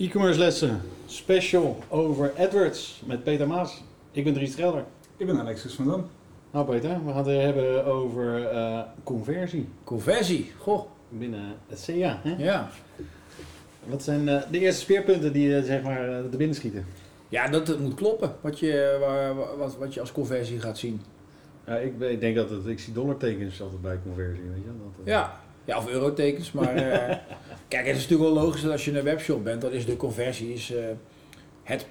E-commerce lessen, special over AdWords met Peter Maas. Ik ben Dries Gelder. Ik ben Alexis van Dam. Nou Peter, we gaan het hebben over eh, conversie Conversie, goh. binnen het CA. Hè? Ja. Wat zijn eh, de eerste speerpunten die eh, zeg maar uh, te binnen schieten? Ja, dat het moet kloppen wat je, wat, wat je als conversie gaat zien. Ja, ik, ik denk dat het, ik zie dollartekens altijd bij conversie, weet je. Dat, Ja, ja of eurotekens, maar eh, kijk, het is natuurlijk wel logisch dat als je een webshop bent, dan is de conversie is, eh, het,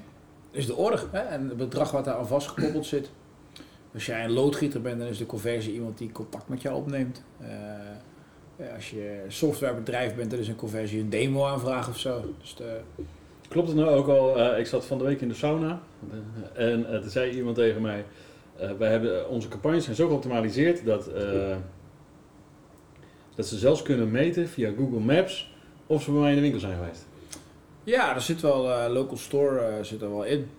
is de order hè? en het bedrag wat daar aan vastgekoppeld zit. Als jij een loodgieter bent, dan is de conversie iemand die contact met jou opneemt. Eh, als je softwarebedrijf bent, dan is een conversie een demo aanvraag of zo. Dus de, Klopt het nou ook al? ik zat van de week in de sauna en toen zei iemand tegen mij: wij hebben onze campagnes zijn zo geoptimaliseerd dat, dat ze zelfs kunnen meten via Google Maps of ze bij mij in de winkel zijn geweest. Ja, er zit wel eh, local store eh, zit er wel in.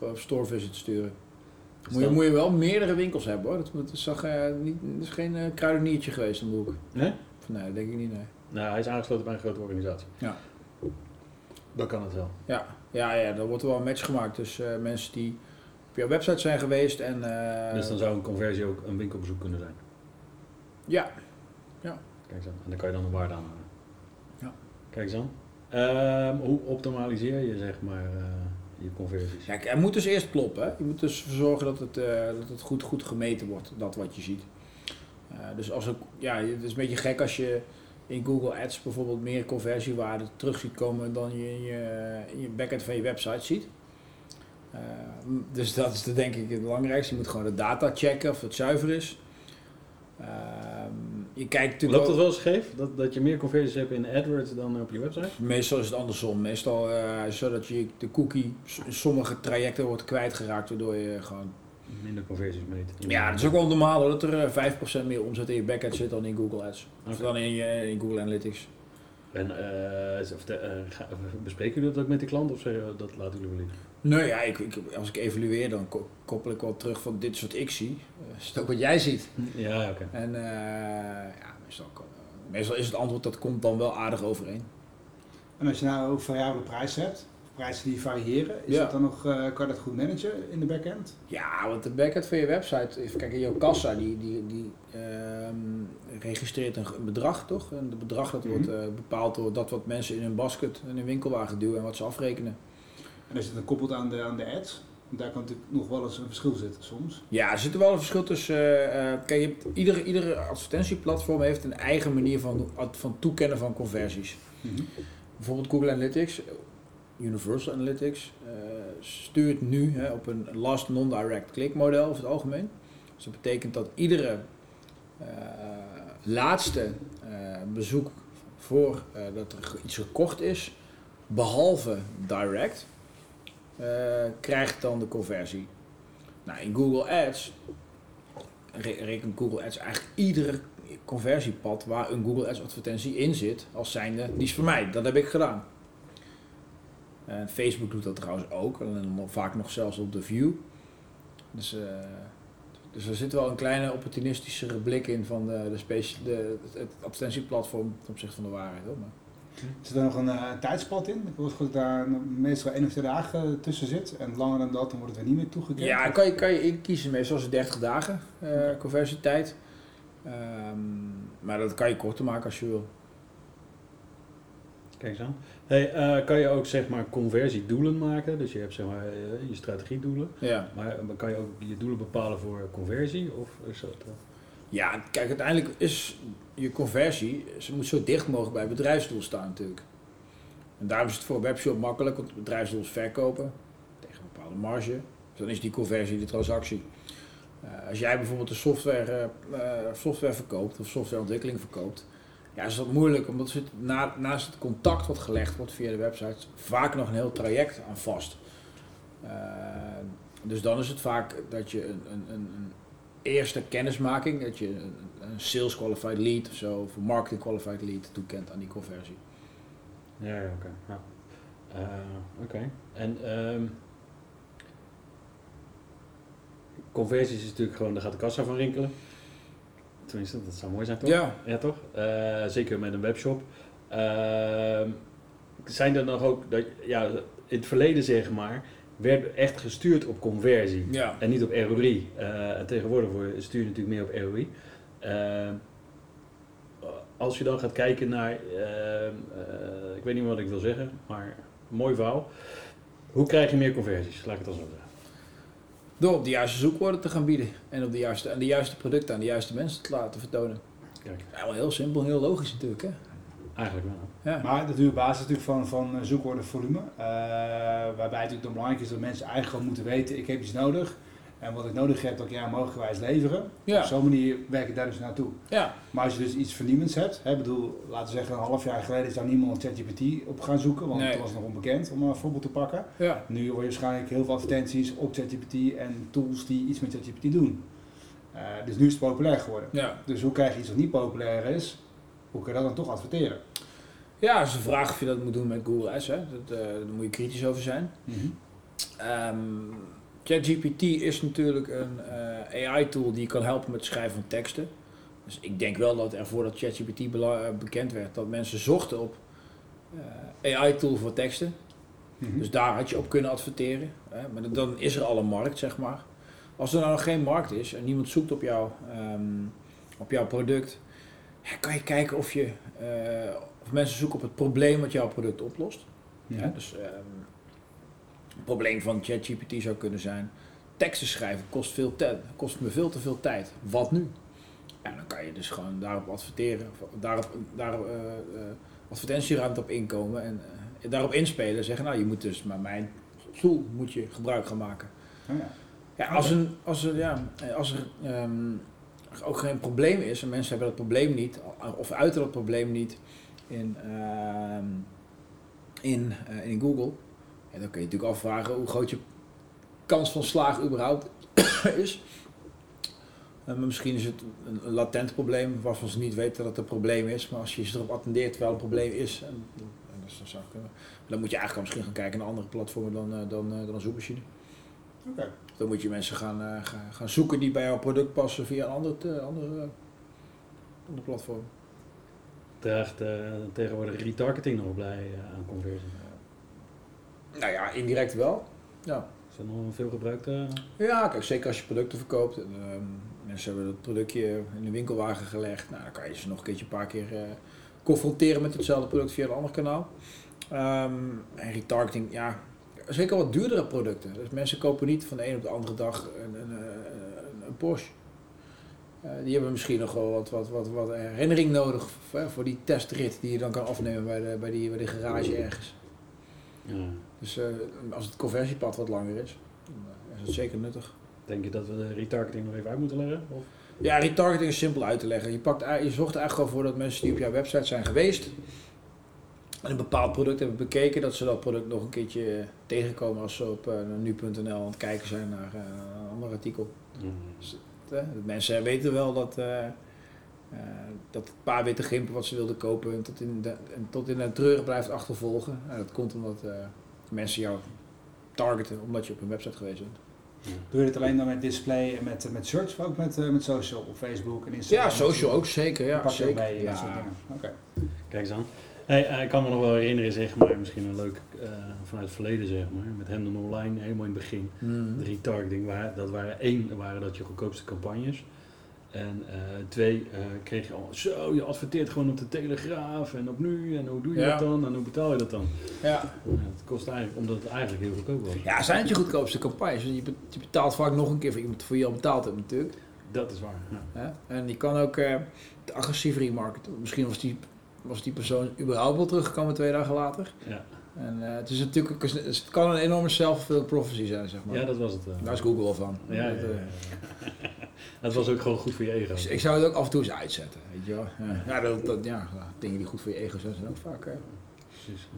Op store visit sturen. Moet je, moet je wel meerdere winkels hebben hoor. Dat, dat is, toch, eh, niet, dat is geen kruideniertje geweest een boek. Nee? Nee, dat denk ik niet. Nee. Nou, hij is aangesloten bij een grote organisatie. Ja. Dan kan het wel. Ja, ja, ja, er wordt wel een match gemaakt tussen mensen die op jouw website zijn geweest en. dus dan zou een conversie ook een winkelbezoek kunnen zijn. Ja, Kijk eens aan. En dan kan je dan een waarde aanhangen. Ja. Kijk eens aan. Ehm, hoe optimaliseer je zeg maar eh, je conversies? Kijk, er moet dus eerst kloppen. Hè? Je moet dus ervoor zorgen dat het, eh, dat het goed, goed gemeten wordt, dat wat je ziet. Eh, dus als het, ja, het is een beetje gek als je in Google Ads bijvoorbeeld meer conversiewaarde terug ziet komen dan je in je, in je backend van je website ziet. Eh, dus dat is de, denk ik het belangrijkste. Je moet gewoon de data checken of het zuiver is. Je kijkt natuurlijk Loopt dat wel- eens scheef? Dat, dat je meer conversies hebt in AdWords dan op je website? Meestal is het andersom. Meestal eh, is het zo dat je de cookie in sommige trajecten wordt kwijtgeraakt, waardoor je gewoon... Minder conversies meten. Ja, het is ook wel normaal hoor, dat er eh, 5% meer omzet in je backend zit dan in Google Ads. Of dan in, je, in Google Analytics. En eh, of de- eh, ga- bespreken jullie dat ook met de klant of zeg je, dat laten jullie wel liggen? Nee, ja, ik, ik, als ik evalueer, dan ko- koppel ik wel terug van dit is wat ik zie. Eh, is het ook wat jij ziet? Ja, oké. En eh, ja, meestal, meestal is het antwoord dat komt dan wel aardig overeen. En als je nou ook variabele prijzen hebt, prijzen die variëren, is Ja. dat dan nog, eh, kan je dat goed managen in de backend? Ja, want de backend van je website, even kijken, jouw kassa, die, die, die ehm, registreert een, bedrag, toch? En het bedrag dat wordt Mhm. eh, bepaald door dat wat mensen in hun basket en hun winkelwagen duwen en wat ze afrekenen. En is het dan koppeld aan de, aan de ads? Want daar kan natuurlijk nog wel eens een verschil zitten soms. Ja, er zit wel een verschil tussen. eh, kijk, je hebt, iedere, iedere advertentieplatform heeft een eigen manier van, van toekennen van conversies. Bijvoorbeeld Google Analytics, Universal Analytics, eh, stuurt nu hè, op een last non-direct click model over het algemeen. Dus dat betekent dat iedere eh, laatste eh, bezoek voor dat er iets gekocht is, behalve direct, krijgt dan de conversie. Nou, in Google Ads re- rekent Google Ads eigenlijk iedere conversiepad waar een Google Ads advertentie in zit, als zijnde, die is voor mij. Dat heb ik gedaan. En Facebook doet dat trouwens ook, en dan vaak nog zelfs op de view. Dus, eh, dus er zit wel een kleine opportunistischere blik in van de, de, de, het advertentieplatform ten opzichte van de waarheid. Hoor. Maar, Zit er nog een eh, tijdspad in? Ik hoor dat daar meestal één of twee dagen tussen zit. En langer dan dat, dan wordt het weer niet meer toegekend. ja, kan je, kan je meestal is het 30 dagen eh, conversietijd. Ehm, maar dat kan je korter maken als je wil. Kijk eens aan. Hey, eh, kan je ook zeg maar conversiedoelen maken? Dus je hebt zeg maar eh, je strategiedoelen. Ja. Maar eh, kan je ook je doelen bepalen voor conversie? Of is dat, eh, Ja, kijk, uiteindelijk is je conversie, ze moet zo dicht mogelijk bij het bedrijfsdoel staan natuurlijk. En daarom is het voor een webshop makkelijk, want het bedrijfsdoel is verkopen tegen een bepaalde marge. Dus dan is die conversie de transactie. Als jij bijvoorbeeld een software, software verkoopt of softwareontwikkeling verkoopt, ja, is dat moeilijk, omdat zit na, naast het contact wat gelegd wordt via de website vaak nog een heel traject aan vast. Eh, dus dan is het vaak dat je een, een, een, eerste kennismaking, dat je een, sales qualified lead of zo, of een marketing qualified lead toekent aan die conversie. Ja, ja oké. Ja. Eh, oké. En ehm conversies is natuurlijk gewoon, daar gaat de kassa van rinkelen. Tenminste, dat zou mooi zijn toch? Ja, Ja, toch? Eh, zeker met een webshop. Ehm, zijn er nog ook, dat, ja, in het verleden zeg maar, werd echt gestuurd op conversie ja. en niet op ROI. Eh, en tegenwoordig stuur je natuurlijk meer op ROI. Ehm, als je dan gaat kijken naar, ehm, eh, ik weet niet meer wat ik wil zeggen, maar mooi verhaal. Hoe krijg je meer conversies? Laat ik het dan zo zeggen. Door op de juiste zoekwoorden te gaan bieden en op de juiste, en de juiste producten aan de juiste mensen te laten vertonen. Kijk, Ja, wel heel simpel en heel logisch natuurlijk. Hè? eigenlijk wel. Ja. Maar je op basis natuurlijk van, van eh, zoekwoordenvolume. Eh waarbij natuurlijk dan belangrijk is dat mensen eigenlijk gewoon moeten weten, ik heb iets nodig. En wat ik nodig heb, dat ik ja mogelijkwijs leveren. Ja. Op zo'n manier werk ik daar dus naartoe. ja, Maar als je dus iets vernieuwends hebt, hè, bedoel, laten we zeggen een half jaar geleden is daar niemand een ChatGPT op gaan zoeken, want Nee. het was nog onbekend om een voorbeeld te pakken. ja. Nu hoor je waarschijnlijk heel veel advertenties op ChatGPT en tools die iets met ChatGPT doen. Eh, dus nu is het populair geworden. ja. Dus hoe krijg je iets wat niet populair is, hoe kun je dat dan toch adverteren? Ja, dat is de vraag of je dat moet doen met Google Ads. Hè. Dat, eh, daar moet je kritisch over zijn. Ehm, ChatGPT is natuurlijk een eh, AI-tool die kan helpen met het schrijven van teksten. Dus ik denk wel dat er voordat ChatGPT eh, bekend werd, dat mensen zochten op eh, AI-tool voor teksten. Mhm. Dus daar had je op kunnen adverteren. Hè. Maar dan is er al een markt, zeg maar. Als er nou nog geen markt is en niemand zoekt op, jou, ehm, op jouw product, ja, kan je kijken of, je, of mensen zoeken op het probleem wat jouw product oplost. Ja, dus ehm, probleem van ChatGPT zou kunnen zijn: teksten schrijven kost, veel tijd, kost me veel te veel tijd. Wat nu? Ja, dan kan je dus gewoon daarop adverteren, of daarop, daar eh, eh, advertentieruimte op inkomen en eh, daarop inspelen. Zeggen, nou, je moet dus maar mijn tool moet je gebruik gaan maken. Oh ja. Ja, als, een, als, er, ja, als er ehm, ook geen probleem is en mensen hebben dat probleem niet, of uiten dat probleem niet in, ehm, in, in Google, ja, dan kun je natuurlijk afvragen hoe groot je kans van slagen überhaupt is. Eh, maar misschien is het een, latent probleem waarvan ze niet weten dat het een probleem is, maar als je ze erop attendeert terwijl het een probleem is, en, en dat is- dat zou kunnen. dan moet je eigenlijk misschien gaan kijken naar andere platformen dan, eh, dan, eh, dan een zoekmachine. Oké. Dan moet je mensen gaan, eh, gaan, gaan zoeken die bij jouw product passen via een ander, andere, ander platform. Draagt eh, tegenwoordig retargeting nog bij eh, aan conversie? Nou ja, indirect wel. Ja. Is dat nog een veel gebruikte? ja, kijk, zeker als je producten verkoopt. En, ehm, mensen hebben dat productje in de winkelwagen gelegd. Nou, dan kan je ze nog een keertje een paar keer eh, confronteren met hetzelfde product via een ander kanaal. Ehm, en retargeting, ja, zeker wat duurdere producten. Dus mensen kopen niet van de een op de andere dag een, een, eh, een, een Porsche. Eh, die hebben misschien nog wel wat, wat, wat, wat herinnering nodig voor, voor die testrit die je dan kan afnemen bij de, bij die, bij die garage ergens. Ja. Dus eh, als het conversiepad wat langer is, dan eh, is het zeker nuttig. Denk je dat we de retargeting nog even uit moeten leggen? Of? Ja, retargeting is simpel uit te leggen. Je, pakt, je zorgt er eigenlijk gewoon voor dat mensen die op jouw website zijn geweest en een bepaald product hebben bekeken, dat ze dat product nog een keertje eh, tegenkomen als ze op nu.nl aan het kijken zijn naar een ander artikel. Eh, de mensen weten wel dat, dat het paar witte gimpen wat ze wilden kopen tot in de, tot in de treuren blijft achtervolgen. En dat komt omdat mensen jou targeten omdat je op hun website geweest bent. Doe je dit alleen dan met display en met, met search, of ook met, eh, met social op Facebook en Instagram? Ja, social ook zeker. Ja, Pak je ook zeker. mee, dat Ja. soort dingen. Oké. Kijk eens aan. Hey, eh, ik kan me nog wel herinneren, zeg maar, misschien een leuk eh, vanuit het verleden, zeg maar, met Hemden Online, helemaal in het begin. Mhm. De retargeting, waar, dat waren één, waren dat je goedkoopste campagnes. En eh, twee, eh, kreeg je al, zo, je adverteert gewoon op de Telegraaf en op nu, en hoe doe je Ja. dat dan, en hoe betaal je dat dan? Ja. Ja, het kost eigenlijk, omdat het eigenlijk heel goedkoop was. ja, zijn het je goedkoopste campagnes? Je be- je betaalt vaak nog een keer voor iemand voor je al betaald hebt natuurlijk. Dat is waar. Ja. En je kan ook eh te agressief remarketen. Misschien was die, was die persoon überhaupt wel teruggekomen twee dagen later. Ja. En eh, het is natuurlijk het kan een enorme self-fulfilling prophecy zijn, zeg maar. ja, dat was het. eh. Daar is Google wel van. Ja, ja, Dat, ja, Het was ook gewoon goed voor je ego. ik- ik zou het ook af en toe eens uitzetten, weet je wel. Ja, dat, dat, ja, dingen die goed voor je ego zijn, zijn ook vaak... Precies.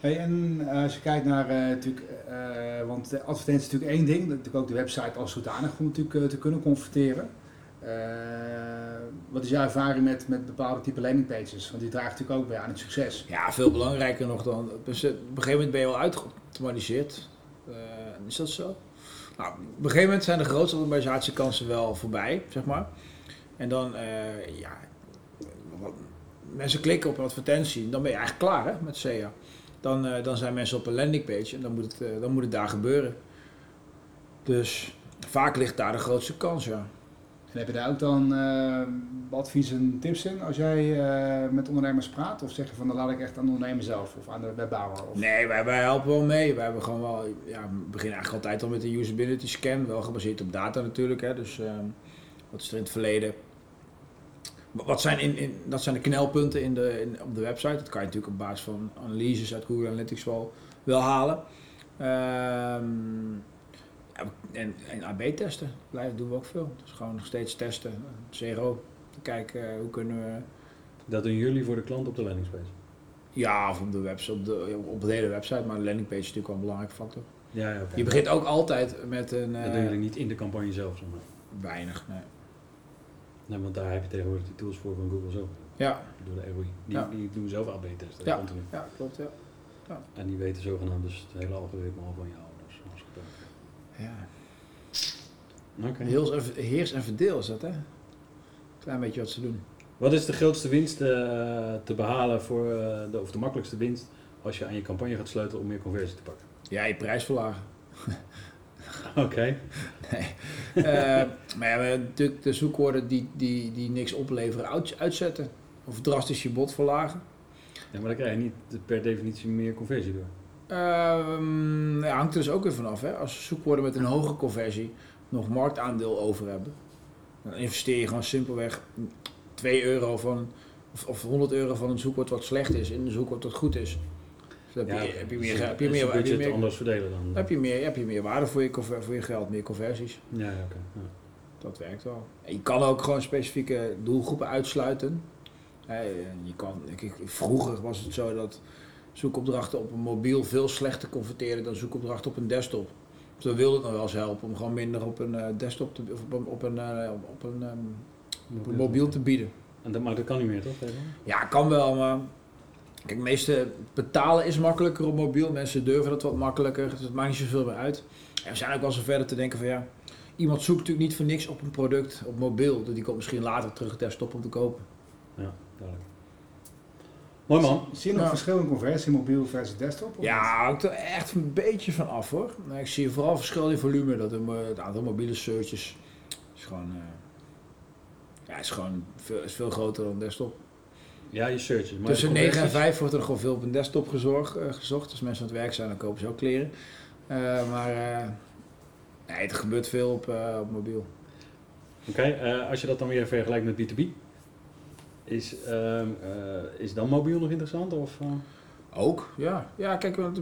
Hey, en eh, als je kijkt naar, eh, natuurlijk, eh, want de advertentie is natuurlijk één ding, dat natuurlijk ook de website als zodanig om natuurlijk te kunnen converteren. Eh, wat is jouw ervaring met, met bepaalde type landingpages? Want die draagt natuurlijk ook bij aan het succes. Ja, veel belangrijker nog dan. Dus op een gegeven moment ben je al uitgeautomatiseerd. Eh, is dat zo? Nou, op een gegeven moment zijn de grootste automatisatiekansen wel voorbij, zeg maar. En dan, eh, ja, mensen klikken op een advertentie, dan ben je eigenlijk klaar hè, met SEA. Dan, eh, dan zijn mensen op een landingpage en dan moet, het, eh, dan moet het daar gebeuren. Dus vaak ligt daar de grootste kans, ja. En heb je daar ook dan eh, advies en tips in als jij eh, met ondernemers praat? Of zeg je van dan laat ik echt aan de ondernemer zelf of aan de webbouwer? Nee, wij, wij helpen wel mee. Wij hebben gewoon wel, ja, we beginnen eigenlijk altijd al met een usability scan, wel gebaseerd op data natuurlijk. Hè. Dus ehm, wat is er in het verleden? Wa- Wat zijn, in, in, dat zijn de knelpunten in de, in, op de website. Dat kan je natuurlijk op basis van analyses uit Google Analytics wel, wel halen. Ehm, en, en AB testen, blijven doen we ook veel. Dus gewoon nog steeds testen. CRO, te kijken eh, hoe kunnen we Dat doen jullie voor de klant op de landingspage. ja, of op de website, op de, op de hele website, maar de landingpage is natuurlijk wel een belangrijke factor. Ja, ja. Je begint ook altijd met een Dat eh, doen jullie niet in de campagne zelf, zeg maar. weinig. Nee. Nee, want daar heb je tegenwoordig die tools voor van Google zo. Ja, Door de ROI. Die, Ja. die doen zelf AB-testen. Ja. ja, klopt. Ja. En die weten zogenaamd dus het hele algoritme al van jou. Dus. Ja. Heers, en, heers en verdeel is dat, hè? Klein beetje wat ze doen. Wat is de grootste winst eh, te behalen voor eh, de, of de makkelijkste winst als je aan je campagne gaat sleutelen om meer conversie te pakken? Ja, je prijs verlagen. Oké. Eh, maar ja, we hebben natuurlijk de zoekwoorden die, die, die niks opleveren uit, uitzetten. Of drastisch je bod verlagen. Ja, maar dan krijg je niet per definitie meer conversie door. Ehm ja, hangt er dus ook weer vanaf. Hè? Als zoekwoorden met een hoge conversie nog marktaandeel over hebben, dan investeer je gewoon simpelweg 2 euro van, of, of 100 euro van een zoekwoord wat slecht is in een zoekwoord dat goed is. Dus heb, je, heb je meer, heb je meer, heb je meer, anders verdelen dan. heb je meer, heb je meer waarde voor je, voor je geld, meer conversies. Ja, ja oké. Ja. Dat werkt wel. En je kan ook gewoon specifieke doelgroepen uitsluiten. Je kan, vroeger was het zo dat zoekopdrachten op een mobiel veel slechter converteerden dan zoekopdrachten op een desktop. Dus dan wilde het nog wel eens helpen om gewoon minder op een eh, desktop te, of op een, op een, eh, op een, ehm, op een mobiel te bieden. En dat, maar dat kan niet meer, toch? Ja, kan wel, maar kijk, meeste betalen is makkelijker op mobiel. Mensen durven dat wat makkelijker, dus het maakt niet zoveel meer uit. En we zijn ook wel zo verder te denken van ja, iemand zoekt natuurlijk niet voor niks op een product op mobiel. Dus die komt misschien later terug desktop om te kopen. Ja, duidelijk. Mooi man. Zie je nog Ja. verschil in conversie mobiel versus desktop? of Ja, hangt er echt een beetje van af hoor. Maar ik zie vooral verschil in volume. Dat een, eh, het aantal mobiele searches is gewoon, eh, ja, is gewoon veel, is veel groter dan desktop. Ja, je searches. Maar Tussen de 9 en conversies? 5 wordt er gewoon veel op een desktop gezorg, eh, gezocht. Als mensen aan het werk zijn, dan kopen ze ook kleren. Eh, maar eh, nee, het gebeurt veel op, eh, op mobiel. Oké, eh, als je dat dan weer vergelijkt met B2B, is, ehm, eh, is dan mobiel nog interessant? Of, eh? Ook, ja. Ja, kijk, want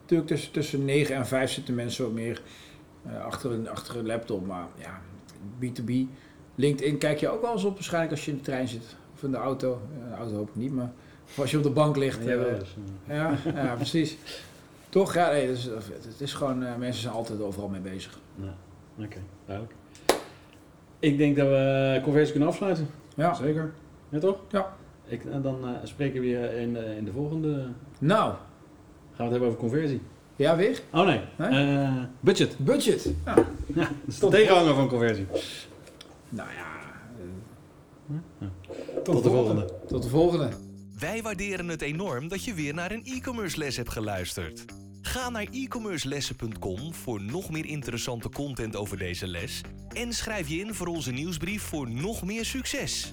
natuurlijk tussen, tussen 9 en 5 zitten mensen wat meer eh, achter, een, achter een laptop. Maar ja, B2B, LinkedIn kijk je ook wel eens op waarschijnlijk als je in de trein zit. Of in de auto. Ja, de auto hoop ik niet, maar of als je op de bank ligt. Ja, ja, ja, precies. Toch, ja, nee, dus, het is gewoon, mensen zijn altijd overal mee bezig. Nou, Oké, duidelijk. Ik denk dat we conversie kunnen afsluiten. Ja, Zeker. Ja, toch? Ja. Ik, en dan eh, spreken we weer in, eh, in de volgende. nou, Gaan we het hebben over conversie? ja, weer? Oh nee, Nee? Eh, budget. Budget. Ja. Dat is de tegenhanger van conversie. Nou ja, eh, Tot, de volgende. tot de volgende. Wij waarderen het enorm dat je weer naar een e-commerce les hebt geluisterd. Ga naar e-commercelessen.com voor nog meer interessante content over deze les en schrijf je in voor onze nieuwsbrief voor nog meer succes.